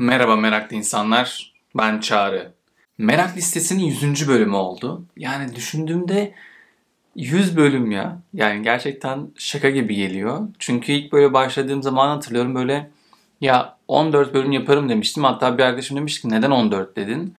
Merhaba meraklı insanlar. Ben Çağrı. Merak listesinin 100. bölümü oldu. Yani düşündüğümde 100 bölüm ya. Yani gerçekten şaka gibi geliyor. Çünkü ilk böyle başladığım zaman hatırlıyorum böyle ya 14 bölüm yaparım demiştim. Hatta bir arkadaşım demiş ki neden 14 dedin?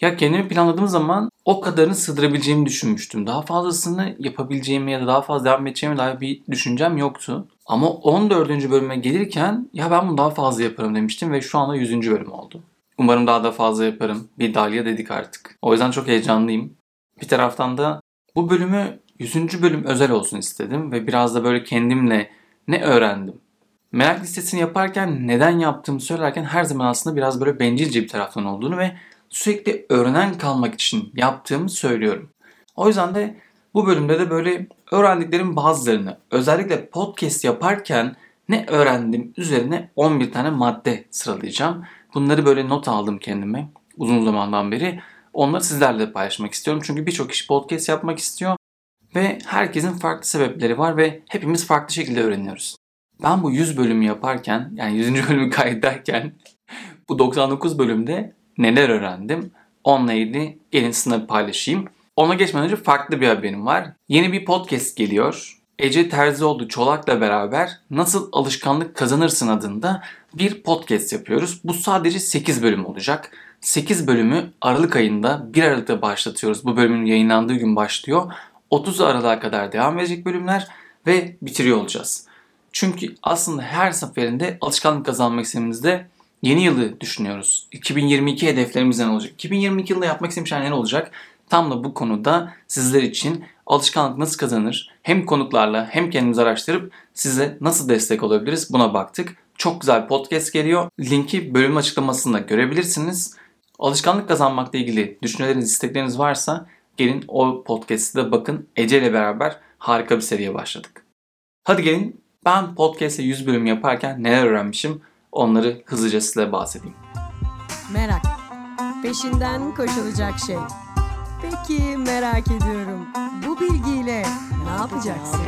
Ya kendimi planladığım zaman o kadarını sığdırabileceğimi düşünmüştüm. Daha fazlasını yapabileceğimi ya da daha fazla devam edeceğimi dair bir düşüncem yoktu. Ama 14. bölüme gelirken ya ben bunu daha fazla yaparım demiştim ve şu anda 100. bölüm oldu. Umarım daha da fazla yaparım. Bir dalya dedik artık. O yüzden çok heyecanlıyım. Bir taraftan da bu bölümü 100. bölüm özel olsun istedim ve biraz da böyle kendimle ne öğrendim? Merak listesini yaparken neden yaptığımı söylerken her zaman aslında biraz böyle bencilce bir taraftan olduğunu ve sürekli öğrenen kalmak için yaptığımı söylüyorum. O yüzden de bu bölümde de böyle öğrendiklerim bazılarını özellikle podcast yaparken ne öğrendim üzerine 11 tane madde sıralayacağım. Bunları böyle not aldım kendime uzun zamandan beri. Onları sizlerle paylaşmak istiyorum. Çünkü birçok kişi podcast yapmak istiyor ve herkesin farklı sebepleri var ve hepimiz farklı şekilde öğreniyoruz. Ben bu 100 bölümü yaparken yani 100. bölümü kaydederken bu 99 bölümde neler öğrendim onunla ilgili gelin sizinle paylaşayım. Ona geçmeden önce farklı bir haberim var. Yeni bir podcast geliyor. Ece Terzioğlu Çolak'la beraber Nasıl Alışkanlık Kazanırsın adında bir podcast yapıyoruz. Bu sadece 8 bölüm olacak. 8 bölümü Aralık ayında 1 Aralık'ta başlatıyoruz. Bu bölümün yayınlandığı gün başlıyor. 30 Aralık'a kadar devam edecek bölümler ve bitiriyor olacağız. Çünkü aslında her seferinde alışkanlık kazanmak istediğimizde yeni yılı düşünüyoruz. 2022 hedeflerimiz ne olacak? 2022 yılında yapmak istediğim şeyler ne olacak? Tam da bu konuda sizler için alışkanlık nasıl kazanır? Hem konuklarla hem kendimiz araştırıp size nasıl destek olabiliriz buna baktık. Çok güzel podcast geliyor. Linki bölüm açıklamasında görebilirsiniz. Alışkanlık kazanmakla ilgili düşünceleriniz, istekleriniz varsa gelin o podcast'ı da bakın. Ece ile beraber harika bir seriye başladık. Hadi gelin ben podcast'e 100 bölüm yaparken neler öğrenmişim onları hızlıca size bahsedeyim. Merak. Peşinden koşulacak şey. Peki merak ediyorum. Bu bilgiyle ne yapacaksın?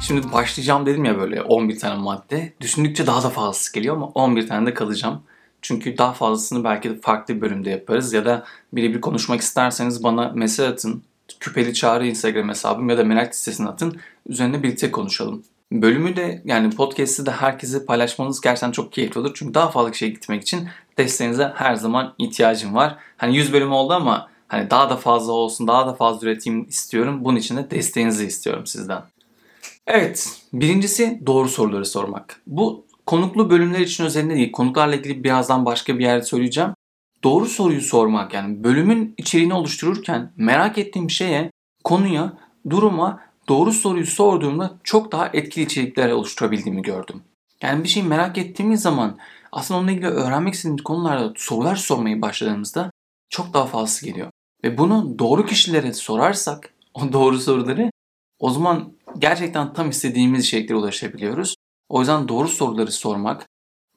Şimdi başlayacağım dedim ya böyle 11 tane madde. Düşündükçe daha da fazlası geliyor ama 11 tane de kalacağım. Çünkü daha fazlasını belki de farklı bir bölümde yaparız ya da birebir konuşmak isterseniz bana mesaj atın. Küpeli Çağrı Instagram hesabım ya da merak listesine atın. Üzerine birlikte konuşalım. Bölümü de yani podcast'i de herkese paylaşmanız gerçekten çok keyifli olur. Çünkü daha fazla kişiye gitmek için desteğinize her zaman ihtiyacım var. Hani 100 bölüm oldu ama hani daha da fazla olsun, daha da fazla üreteyim istiyorum. Bunun için de desteğinizi istiyorum sizden. Evet, birincisi doğru soruları sormak. Bu konuklu bölümler için özelinde değil. Konuklarla ilgili birazdan başka bir yerde söyleyeceğim. Doğru soruyu sormak yani bölümün içeriğini oluştururken merak ettiğim şeye, konuya, duruma doğru soruyu sorduğumda çok daha etkili içerikler oluşturabildiğimi gördüm. Yani bir şeyi merak ettiğimiz zaman aslında onunla ilgili öğrenmek istediğimiz konularda sorular sormaya başladığımızda çok daha fazlası geliyor. Ve bunu doğru kişilere sorarsak o doğru soruları o zaman gerçekten tam istediğimiz içeriklere ulaşabiliyoruz. O yüzden doğru soruları sormak,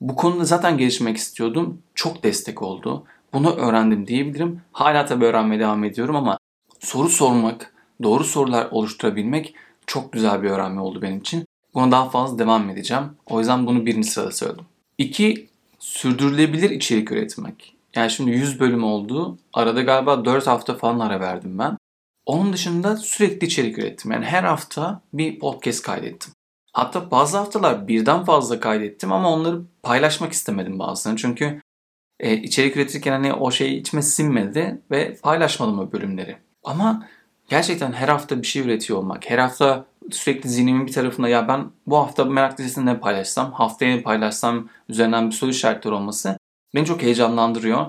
bu konuda zaten gelişmek istiyordum. Çok destek oldu. Bunu öğrendim diyebilirim. Hala tabii öğrenmeye devam ediyorum ama soru sormak, doğru sorular oluşturabilmek çok güzel bir öğrenme oldu benim için. Buna daha fazla devam edeceğim. O yüzden bunu birinci sırada söyledim. İki, sürdürülebilir içerik üretmek. Yani şimdi 100 bölüm oldu. Arada galiba 4 hafta falan ara verdim ben. Onun dışında sürekli içerik ürettim. Yani her hafta bir podcast kaydettim. Hatta bazı haftalar birden fazla kaydettim ama onları paylaşmak istemedim bazılarını. Çünkü e, içerik üretirken hani o şey içime sinmedi ve paylaşmadım o bölümleri. Ama gerçekten her hafta bir şey üretiyor olmak, her hafta sürekli zihnimin bir tarafında ya ben bu hafta merak listesinde ne paylaşsam, haftaya ne paylaşsam üzerinden bir soru işaretleri olması beni çok heyecanlandırıyor.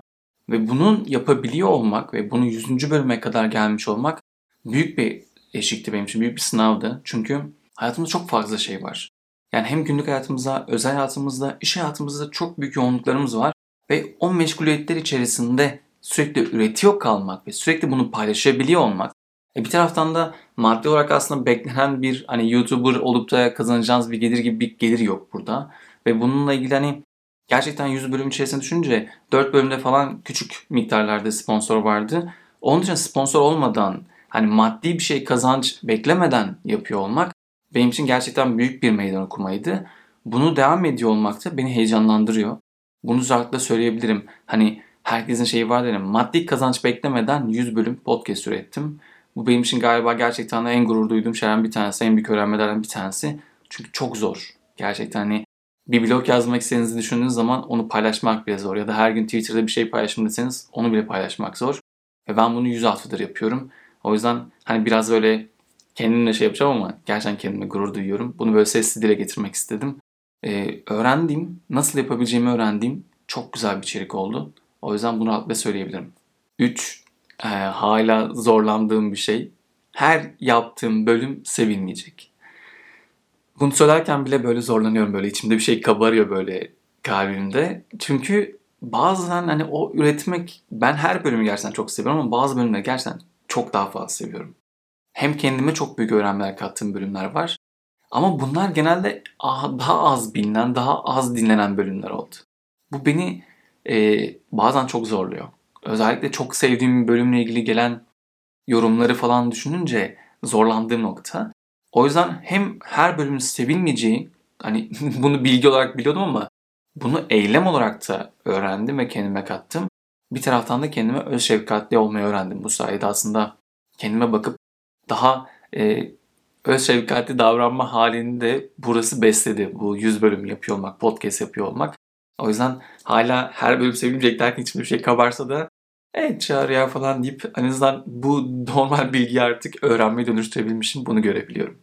Ve bunun yapabiliyor olmak ve bunu 100. bölüme kadar gelmiş olmak büyük bir eşikti benim için, büyük bir sınavdı. Çünkü hayatımızda çok fazla şey var. Yani hem günlük hayatımızda, özel hayatımızda, iş hayatımızda çok büyük yoğunluklarımız var. Ve o meşguliyetler içerisinde sürekli üretiyor kalmak ve sürekli bunu paylaşabiliyor olmak e bir taraftan da maddi olarak aslında beklenen bir hani YouTuber olup da kazanacağınız bir gelir gibi bir gelir yok burada. Ve bununla ilgili hani gerçekten 100 bölüm içerisinde düşününce 4 bölümde falan küçük miktarlarda sponsor vardı. Onun için sponsor olmadan hani maddi bir şey kazanç beklemeden yapıyor olmak benim için gerçekten büyük bir meydan okumaydı. bunu devam ediyor olmak da beni heyecanlandırıyor. Bunu rahatlıkla söyleyebilirim. Hani herkesin şeyi var derim. Maddi kazanç beklemeden 100 bölüm podcast ürettim. Bu benim için galiba gerçekten en gurur duyduğum şeylerden bir tanesi. En büyük öğrenmelerden bir tanesi. Çünkü çok zor. Gerçekten hani bir blog yazmak istediğinizi düşündüğünüz zaman onu paylaşmak bile zor. Ya da her gün Twitter'da bir şey paylaşım deseniz onu bile paylaşmak zor. Ve ben bunu 100 haftadır yapıyorum. O yüzden hani biraz böyle kendimle şey yapacağım ama gerçekten kendime gurur duyuyorum. Bunu böyle sesli dile getirmek istedim. Ee, öğrendiğim, nasıl yapabileceğimi öğrendiğim çok güzel bir içerik oldu. O yüzden bunu rahatlıkla söyleyebilirim. 3. E, hala zorlandığım bir şey. Her yaptığım bölüm sevilmeyecek. Bunu söylerken bile böyle zorlanıyorum. Böyle içimde bir şey kabarıyor böyle kalbimde. Çünkü bazen hani o üretmek ben her bölümü gerçekten çok seviyorum ama bazı bölümleri gerçekten çok daha fazla seviyorum. Hem kendime çok büyük öğrenmeler kattığım bölümler var. Ama bunlar genelde daha az bilinen, daha az dinlenen bölümler oldu. Bu beni e, bazen çok zorluyor. Özellikle çok sevdiğim bir bölümle ilgili gelen yorumları falan düşününce zorlandığım nokta. O yüzden hem her bölümün sevilmeyeceği, hani bunu bilgi olarak biliyordum ama bunu eylem olarak da öğrendim ve kendime kattım. Bir taraftan da kendime öz şefkatli olmayı öğrendim. Bu sayede aslında kendime bakıp daha e, öz şefkatli davranma halini de burası besledi. Bu 100 bölüm yapıyor olmak, podcast yapıyor olmak. O yüzden hala her bölüm sevilmeyecek derken içimde bir şey kabarsa da evet çağır ya falan deyip en azından bu normal bilgiyi artık öğrenmeye dönüştürebilmişim. Bunu görebiliyorum.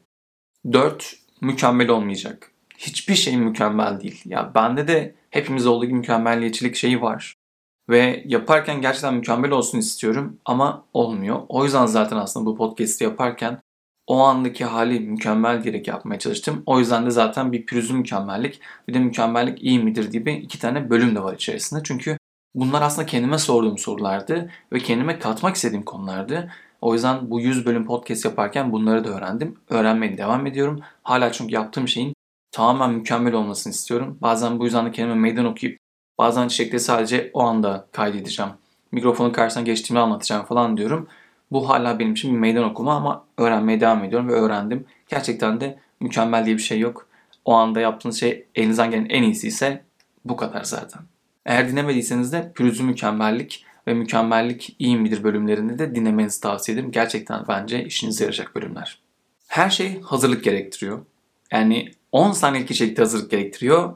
4. Mükemmel olmayacak. Hiçbir şey mükemmel değil. Ya bende de hepimiz olduğu gibi mükemmelliyetçilik şeyi var. Ve yaparken gerçekten mükemmel olsun istiyorum ama olmuyor. O yüzden zaten aslında bu podcast'i yaparken o andaki hali mükemmel diyerek yapmaya çalıştım. O yüzden de zaten bir pürüzlü mükemmellik bir de mükemmellik iyi midir gibi iki tane bölüm de var içerisinde. Çünkü bunlar aslında kendime sorduğum sorulardı ve kendime katmak istediğim konulardı. O yüzden bu 100 bölüm podcast yaparken bunları da öğrendim. Öğrenmeye devam ediyorum. Hala çünkü yaptığım şeyin tamamen mükemmel olmasını istiyorum. Bazen bu yüzden de kendime meydan okuyup bazen çiçekleri sadece o anda kaydedeceğim. Mikrofonun karşısına geçtiğimi anlatacağım falan diyorum. Bu hala benim için bir meydan okuma ama öğrenmeye devam ediyorum ve öğrendim. Gerçekten de mükemmel diye bir şey yok. O anda yaptığınız şey elinizden gelen en iyisi ise bu kadar zaten. Eğer dinlemediyseniz de pürüzlü mükemmellik ve mükemmellik iyi midir bölümlerini de dinlemenizi tavsiye ederim. Gerçekten bence işinize yarayacak bölümler. Her şey hazırlık gerektiriyor. Yani 10 saniyelik içerikte hazırlık gerektiriyor.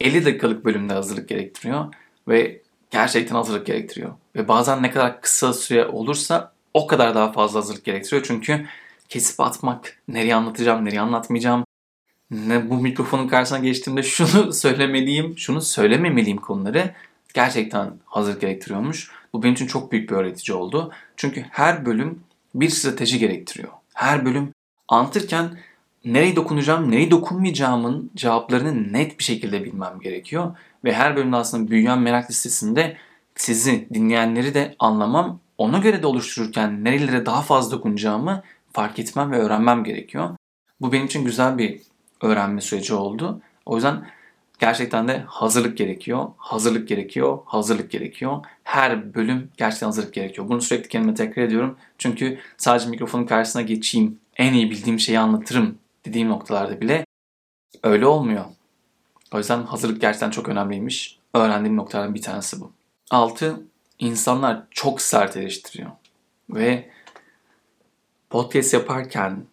50 dakikalık bölümde hazırlık gerektiriyor. Ve gerçekten hazırlık gerektiriyor. Ve bazen ne kadar kısa süre olursa o kadar daha fazla hazırlık gerektiriyor. Çünkü kesip atmak, nereye anlatacağım, nereye anlatmayacağım, ne bu mikrofonun karşısına geçtiğimde şunu söylemeliyim, şunu söylememeliyim konuları gerçekten hazırlık gerektiriyormuş. Bu benim için çok büyük bir öğretici oldu. Çünkü her bölüm bir strateji gerektiriyor. Her bölüm anlatırken nereye dokunacağım, nereye dokunmayacağımın cevaplarını net bir şekilde bilmem gerekiyor. Ve her bölümde aslında büyüyen merak listesinde sizi, dinleyenleri de anlamam ona göre de oluştururken nerelere daha fazla dokunacağımı fark etmem ve öğrenmem gerekiyor. Bu benim için güzel bir öğrenme süreci oldu. O yüzden gerçekten de hazırlık gerekiyor, hazırlık gerekiyor, hazırlık gerekiyor. Her bölüm gerçekten hazırlık gerekiyor. Bunu sürekli kendime tekrar ediyorum. Çünkü sadece mikrofonun karşısına geçeyim, en iyi bildiğim şeyi anlatırım dediğim noktalarda bile öyle olmuyor. O yüzden hazırlık gerçekten çok önemliymiş. Öğrendiğim noktalardan bir tanesi bu. 6 insanlar çok sert eleştiriyor. Ve podcast yaparken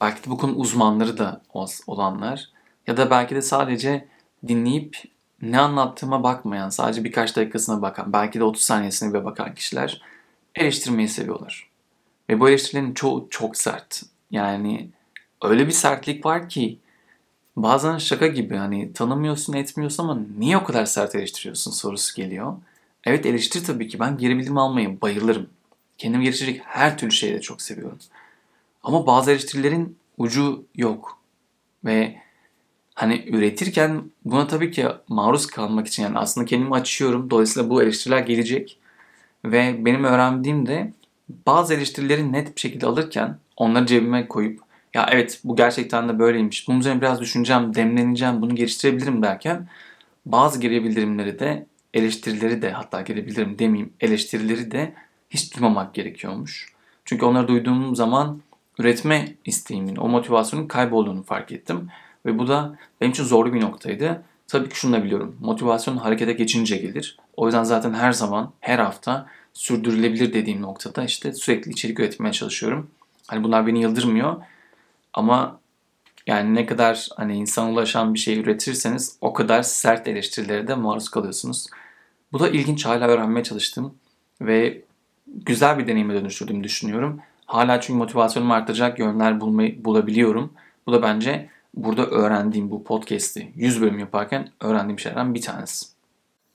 belki de bu konu uzmanları da olanlar ya da belki de sadece dinleyip ne anlattığıma bakmayan, sadece birkaç dakikasına bakan, belki de 30 saniyesine bile bakan kişiler eleştirmeyi seviyorlar. Ve bu eleştirilerin çoğu çok sert. Yani öyle bir sertlik var ki bazen şaka gibi hani tanımıyorsun etmiyorsun ama niye o kadar sert eleştiriyorsun sorusu geliyor. Evet eleştir tabii ki. Ben geri bildirim almayı bayılırım. Kendimi geliştirecek her türlü şeyi de çok seviyorum. Ama bazı eleştirilerin ucu yok. Ve hani üretirken buna tabii ki maruz kalmak için yani aslında kendimi açıyorum. Dolayısıyla bu eleştiriler gelecek. Ve benim öğrendiğim de bazı eleştirileri net bir şekilde alırken onları cebime koyup ya evet bu gerçekten de böyleymiş. Bunun üzerine biraz düşüneceğim, demleneceğim, bunu geliştirebilirim derken bazı geri bildirimleri de eleştirileri de hatta gelebilirim demeyeyim eleştirileri de hiç duymamak gerekiyormuş. Çünkü onları duyduğum zaman üretme isteğimin, o motivasyonun kaybolduğunu fark ettim. Ve bu da benim için zorlu bir noktaydı. Tabii ki şunu da biliyorum. Motivasyon harekete geçince gelir. O yüzden zaten her zaman, her hafta sürdürülebilir dediğim noktada işte sürekli içerik üretmeye çalışıyorum. Hani bunlar beni yıldırmıyor. Ama yani ne kadar hani insana ulaşan bir şey üretirseniz o kadar sert eleştirilere de maruz kalıyorsunuz. Bu da ilginç hala öğrenmeye çalıştım ve güzel bir deneyime dönüştürdüğümü düşünüyorum. Hala çünkü motivasyonumu arttıracak yönler bulmayı, bulabiliyorum. Bu da bence burada öğrendiğim bu podcast'i 100 bölüm yaparken öğrendiğim şeylerden bir tanesi.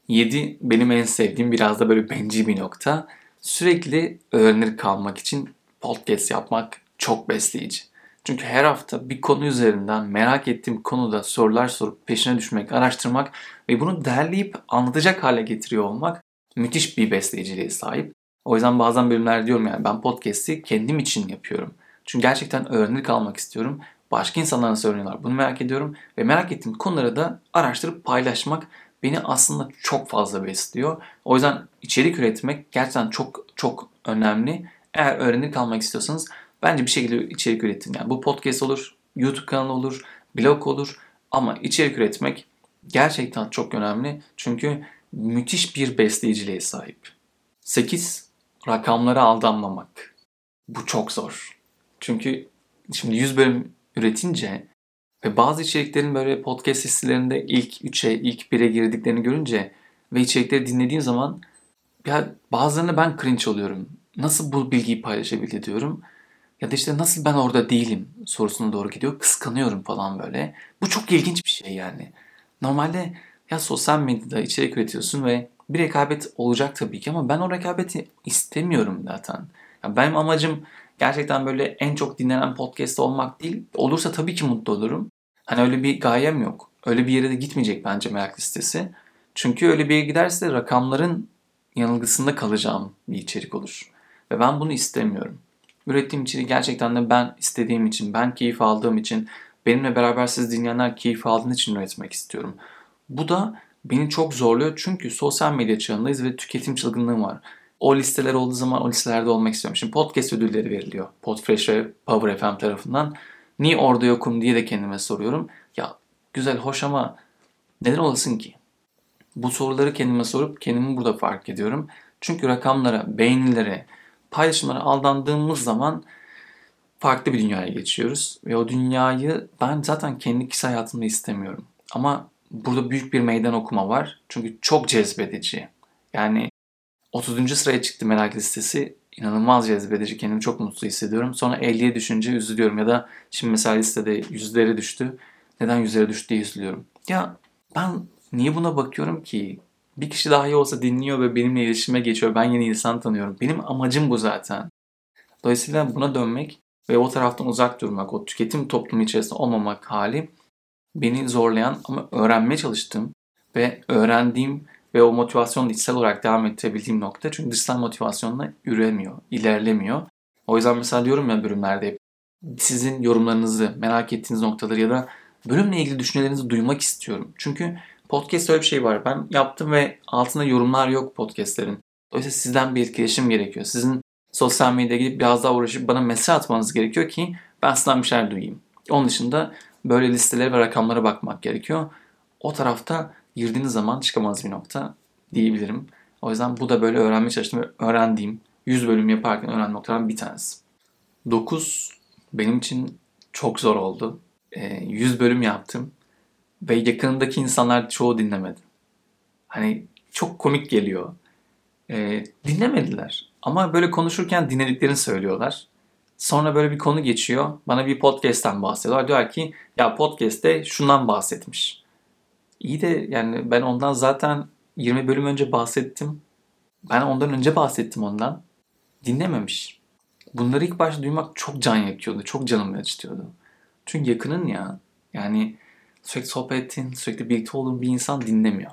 7 benim en sevdiğim biraz da böyle benci bir nokta. Sürekli öğrenir kalmak için podcast yapmak çok besleyici. Çünkü her hafta bir konu üzerinden merak ettiğim konuda sorular sorup peşine düşmek, araştırmak ve bunu derleyip anlatacak hale getiriyor olmak müthiş bir besleyiciliğe sahip. O yüzden bazen bölümler diyorum yani ben podcast'i kendim için yapıyorum. Çünkü gerçekten öğrenir kalmak istiyorum. Başka insanlar nasıl öğreniyorlar bunu merak ediyorum. Ve merak ettiğim konuları da araştırıp paylaşmak beni aslında çok fazla besliyor. O yüzden içerik üretmek gerçekten çok çok önemli. Eğer öğrenir kalmak istiyorsanız bence bir şekilde içerik üretin. Yani bu podcast olur, YouTube kanalı olur, blog olur ama içerik üretmek gerçekten çok önemli. Çünkü müthiş bir besleyiciliğe sahip. 8. Rakamlara aldanmamak. Bu çok zor. Çünkü şimdi 100 bölüm üretince ve bazı içeriklerin böyle podcast listelerinde ilk 3'e, ilk 1'e girdiklerini görünce ve içerikleri dinlediğim zaman ya bazılarını ben cringe oluyorum. Nasıl bu bilgiyi paylaşabildi diyorum. Ya da işte nasıl ben orada değilim sorusuna doğru gidiyor. Kıskanıyorum falan böyle. Bu çok ilginç bir şey yani. Normalde ya sosyal medyada içerik üretiyorsun ve bir rekabet olacak tabii ki ama ben o rekabeti istemiyorum zaten. Ya benim amacım gerçekten böyle en çok dinlenen podcast olmak değil. Olursa tabii ki mutlu olurum. Hani öyle bir gayem yok. Öyle bir yere de gitmeyecek bence merak listesi. Çünkü öyle bir yere giderse rakamların yanılgısında kalacağım bir içerik olur. Ve ben bunu istemiyorum. Ürettiğim içeriği gerçekten de ben istediğim için, ben keyif aldığım için, benimle beraber siz dinleyenler keyif aldığınız için üretmek istiyorum. Bu da beni çok zorluyor çünkü sosyal medya çağındayız ve tüketim çılgınlığı var. O listeler olduğu zaman o listelerde olmak istiyorum. Şimdi podcast ödülleri veriliyor. Podfresh ve Power FM tarafından. Niye orada yokum diye de kendime soruyorum. Ya güzel, hoş ama neden olasın ki? Bu soruları kendime sorup kendimi burada fark ediyorum. Çünkü rakamlara, beğenilere, paylaşımlara aldandığımız zaman farklı bir dünyaya geçiyoruz. Ve o dünyayı ben zaten kendi kişisel hayatımda istemiyorum. Ama burada büyük bir meydan okuma var. Çünkü çok cezbedici. Yani 30. sıraya çıktı merak listesi. İnanılmaz cezbedici. Kendimi çok mutlu hissediyorum. Sonra 50'ye düşünce üzülüyorum. Ya da şimdi mesela listede yüzlere düştü. Neden yüzlere düştü diye üzülüyorum. Ya ben niye buna bakıyorum ki? Bir kişi daha iyi olsa dinliyor ve benimle iletişime geçiyor. Ben yeni insan tanıyorum. Benim amacım bu zaten. Dolayısıyla buna dönmek ve o taraftan uzak durmak, o tüketim toplumu içerisinde olmamak hali beni zorlayan ama öğrenmeye çalıştığım ve öğrendiğim ve o motivasyonla içsel olarak devam ettirebildiğim nokta. Çünkü dışsal motivasyonla yürüyemiyor, ilerlemiyor. O yüzden mesela diyorum ya bölümlerde sizin yorumlarınızı, merak ettiğiniz noktaları ya da bölümle ilgili düşüncelerinizi duymak istiyorum. Çünkü podcast öyle bir şey var. Ben yaptım ve altında yorumlar yok podcastlerin. Dolayısıyla sizden bir etkileşim gerekiyor. Sizin sosyal medyaya gidip biraz daha uğraşıp bana mesaj atmanız gerekiyor ki ben sizden bir şeyler duyayım. Onun dışında böyle listelere ve rakamlara bakmak gerekiyor. O tarafta girdiğiniz zaman çıkamaz bir nokta diyebilirim. O yüzden bu da böyle öğrenmeye çalıştım ve öğrendiğim 100 bölüm yaparken öğrendiğim noktalardan bir tanesi. 9 benim için çok zor oldu. 100 bölüm yaptım ve yakınındaki insanlar çoğu dinlemedi. Hani çok komik geliyor. dinlemediler. Ama böyle konuşurken dinlediklerini söylüyorlar. Sonra böyle bir konu geçiyor. Bana bir podcast'ten bahsediyorlar. Diyor ki ya podcast'te şundan bahsetmiş. İyi de yani ben ondan zaten 20 bölüm önce bahsettim. Ben ondan önce bahsettim ondan. Dinlememiş. Bunları ilk başta duymak çok can yakıyordu. Çok canımı acıtıyordu. Çünkü yakının ya. Yani sürekli sohbet ettiğin, sürekli birlikte olduğun bir insan dinlemiyor.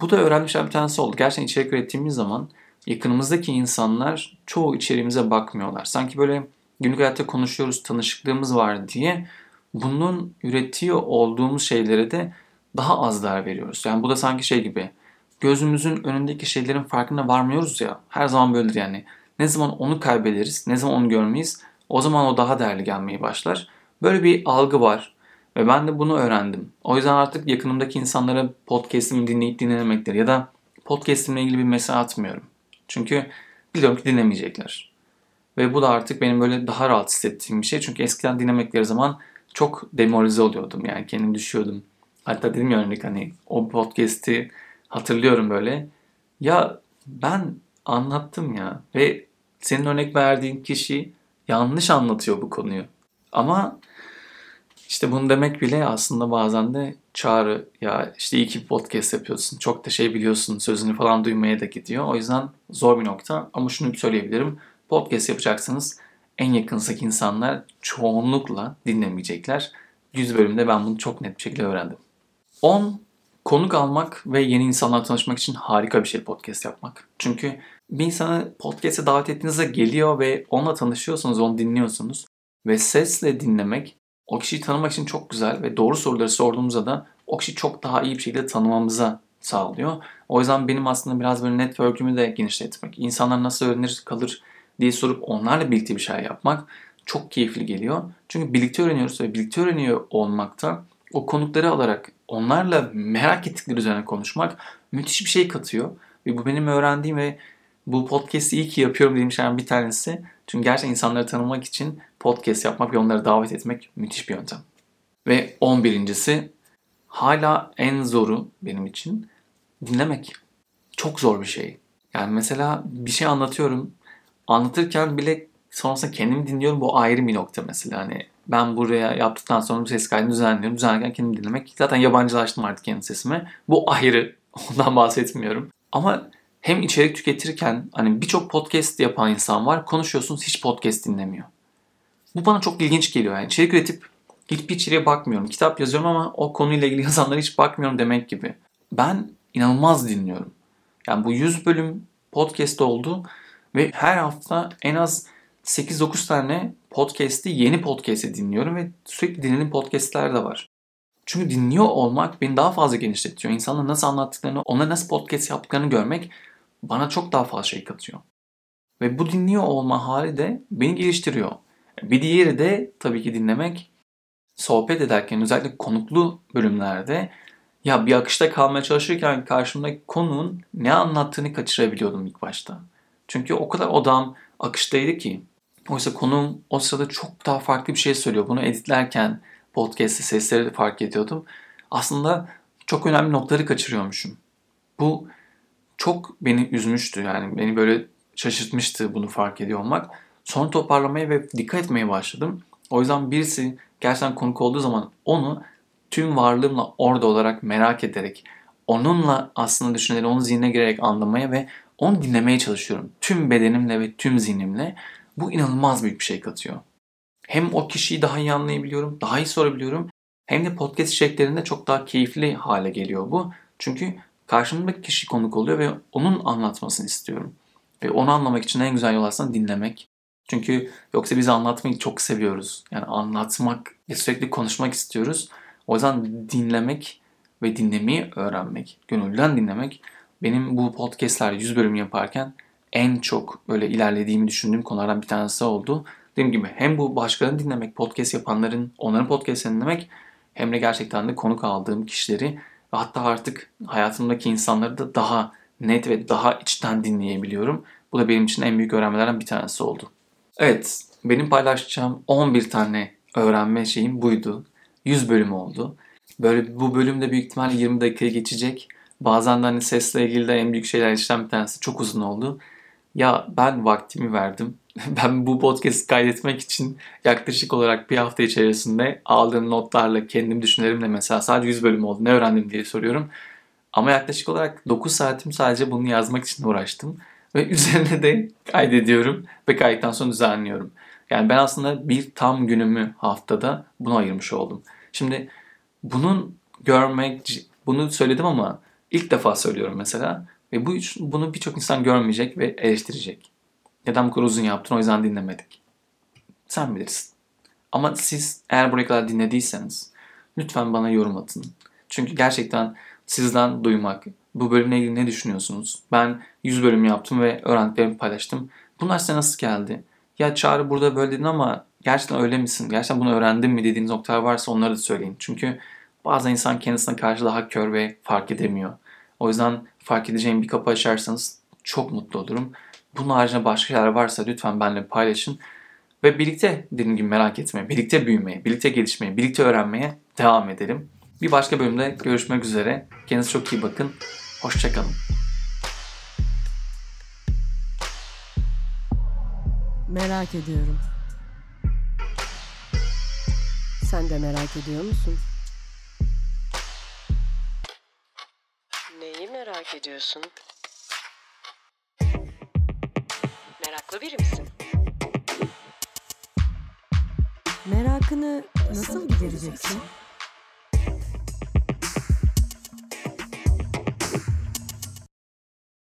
Bu da öğrenmiş bir tanesi oldu. Gerçekten içerik ürettiğimiz zaman yakınımızdaki insanlar çoğu içeriğimize bakmıyorlar. Sanki böyle günlük hayatta konuşuyoruz, tanışıklığımız var diye bunun üretiyor olduğumuz şeylere de daha az değer veriyoruz. Yani bu da sanki şey gibi gözümüzün önündeki şeylerin farkına varmıyoruz ya. Her zaman böyledir yani. Ne zaman onu kaybederiz, ne zaman onu görmeyiz o zaman o daha değerli gelmeye başlar. Böyle bir algı var. Ve ben de bunu öğrendim. O yüzden artık yakınımdaki insanlara podcast'imi dinleyip dinlemektir ya da podcast'imle ilgili bir mesaj atmıyorum. Çünkü biliyorum ki dinlemeyecekler. Ve bu da artık benim böyle daha rahat hissettiğim bir şey. Çünkü eskiden dinlemekleri zaman çok demoralize oluyordum. Yani kendim düşüyordum. Hatta dedim ya örnek hani o podcast'i hatırlıyorum böyle. Ya ben anlattım ya ve senin örnek verdiğin kişi yanlış anlatıyor bu konuyu. Ama işte bunu demek bile aslında bazen de çağrı ya işte iyi ki podcast yapıyorsun. Çok da şey biliyorsun sözünü falan duymaya da gidiyor. O yüzden zor bir nokta ama şunu söyleyebilirim. Podcast yapacaksınız en yakınızdaki insanlar çoğunlukla dinlemeyecekler. 100 bölümde ben bunu çok net bir şekilde öğrendim. 10 konuk almak ve yeni insanlarla tanışmak için harika bir şey podcast yapmak. Çünkü bir insanı podcast'e davet ettiğinizde geliyor ve onunla tanışıyorsunuz, onu dinliyorsunuz. Ve sesle dinlemek o kişiyi tanımak için çok güzel ve doğru soruları sorduğumuzda da o kişiyi çok daha iyi bir şekilde tanımamıza sağlıyor. O yüzden benim aslında biraz böyle network'ümü de genişletmek, insanlar nasıl öğrenir kalır diye sorup onlarla birlikte bir şey yapmak çok keyifli geliyor. Çünkü birlikte öğreniyoruz ve birlikte öğreniyor olmakta o konukları alarak onlarla merak ettikleri üzerine konuşmak müthiş bir şey katıyor. Ve bu benim öğrendiğim ve bu podcast'i iyi ki yapıyorum dediğim bir tanesi. Çünkü gerçekten insanları tanımak için podcast yapmak ve onları davet etmek müthiş bir yöntem. Ve 11.si hala en zoru benim için dinlemek. Çok zor bir şey. Yani mesela bir şey anlatıyorum. Anlatırken bile sonrasında kendimi dinliyorum. Bu ayrı bir nokta mesela. Hani ben buraya yaptıktan sonra bu ses kaydını düzenliyorum. Düzenlerken kendimi dinlemek. Zaten yabancılaştım artık kendi sesime. Bu ayrı. Ondan bahsetmiyorum. Ama hem içerik tüketirken hani birçok podcast yapan insan var. Konuşuyorsunuz hiç podcast dinlemiyor. Bu bana çok ilginç geliyor. Yani içerik üretip hiçbir içeriğe bakmıyorum. Kitap yazıyorum ama o konuyla ilgili yazanlara hiç bakmıyorum demek gibi. Ben inanılmaz dinliyorum. Yani bu 100 bölüm podcast oldu ve her hafta en az 8-9 tane podcast'i yeni podcast'i dinliyorum ve sürekli dinlediğim podcast'ler de var. Çünkü dinliyor olmak beni daha fazla genişletiyor. İnsanlar nasıl anlattıklarını, onlara nasıl podcast yaptıklarını görmek bana çok daha fazla şey katıyor. Ve bu dinliyor olma hali de beni geliştiriyor. Bir diğeri de tabii ki dinlemek. Sohbet ederken özellikle konuklu bölümlerde ya bir akışta kalmaya çalışırken karşımdaki konuğun ne anlattığını kaçırabiliyordum ilk başta. Çünkü o kadar odam akıştaydı ki. Oysa konuğum o sırada çok daha farklı bir şey söylüyor. Bunu editlerken podcast'te sesleri de fark ediyordum. Aslında çok önemli noktaları kaçırıyormuşum. Bu çok beni üzmüştü yani beni böyle şaşırtmıştı bunu fark ediyor olmak. Sonra toparlamaya ve dikkat etmeye başladım. O yüzden birisi gerçekten konuk olduğu zaman onu tüm varlığımla orada olarak merak ederek onunla aslında düşünceleri onun zihnine girerek anlamaya ve onu dinlemeye çalışıyorum. Tüm bedenimle ve tüm zihnimle. Bu inanılmaz büyük bir şey katıyor. Hem o kişiyi daha iyi anlayabiliyorum, daha iyi sorabiliyorum. Hem de podcast içeriklerinde çok daha keyifli hale geliyor bu. Çünkü karşımdaki kişi konuk oluyor ve onun anlatmasını istiyorum. Ve onu anlamak için en güzel yol aslında dinlemek. Çünkü yoksa biz anlatmayı çok seviyoruz. Yani anlatmak sürekli konuşmak istiyoruz. O yüzden dinlemek ve dinlemeyi öğrenmek, gönülden dinlemek benim bu podcastler 100 bölüm yaparken en çok böyle ilerlediğimi düşündüğüm konulardan bir tanesi oldu. Dediğim gibi hem bu başkalarını dinlemek, podcast yapanların, onların podcastlerini dinlemek hem de gerçekten de konuk aldığım kişileri ve hatta artık hayatımdaki insanları da daha net ve daha içten dinleyebiliyorum. Bu da benim için en büyük öğrenmelerden bir tanesi oldu. Evet, benim paylaşacağım 11 tane öğrenme şeyim buydu. 100 bölüm oldu. Böyle bu bölümde büyük ihtimalle 20 dakikaya geçecek. Bazen de hani sesle ilgili de en büyük şeyler işlem bir tanesi çok uzun oldu. Ya ben vaktimi verdim. Ben bu podcast kaydetmek için yaklaşık olarak bir hafta içerisinde aldığım notlarla, kendim düşüncelerimle mesela sadece 100 bölüm oldu. Ne öğrendim diye soruyorum. Ama yaklaşık olarak 9 saatim sadece bunu yazmak için uğraştım. Ve üzerine de kaydediyorum ve kayıttan sonra düzenliyorum. Yani ben aslında bir tam günümü haftada buna ayırmış oldum. Şimdi bunun görmek, bunu söyledim ama ilk defa söylüyorum mesela. Ve bu bunu birçok insan görmeyecek ve eleştirecek. Neden bu kadar uzun yaptın o yüzden dinlemedik. Sen bilirsin. Ama siz eğer buraya kadar dinlediyseniz lütfen bana yorum atın. Çünkü gerçekten sizden duymak, bu bölümle ilgili ne düşünüyorsunuz? Ben 100 bölüm yaptım ve öğrendiklerimi paylaştım. Bunlar size nasıl geldi? Ya Çağrı burada böyle dedin ama gerçekten öyle misin? Gerçekten bunu öğrendin mi dediğiniz noktalar varsa onları da söyleyin. Çünkü bazen insan kendisine karşı daha kör ve fark edemiyor. O yüzden fark edeceğim bir kapı açarsanız çok mutlu olurum. Bunun haricinde başka şeyler varsa lütfen benimle paylaşın. Ve birlikte dediğim gibi merak etmeye, birlikte büyümeye, birlikte gelişmeye, birlikte öğrenmeye devam edelim. Bir başka bölümde görüşmek üzere. Kendinize çok iyi bakın. Hoşçakalın. Merak ediyorum. Sen de merak ediyor musun? Merak ediyorsun? Meraklı biri misin? Merakını nasıl gidereceksin?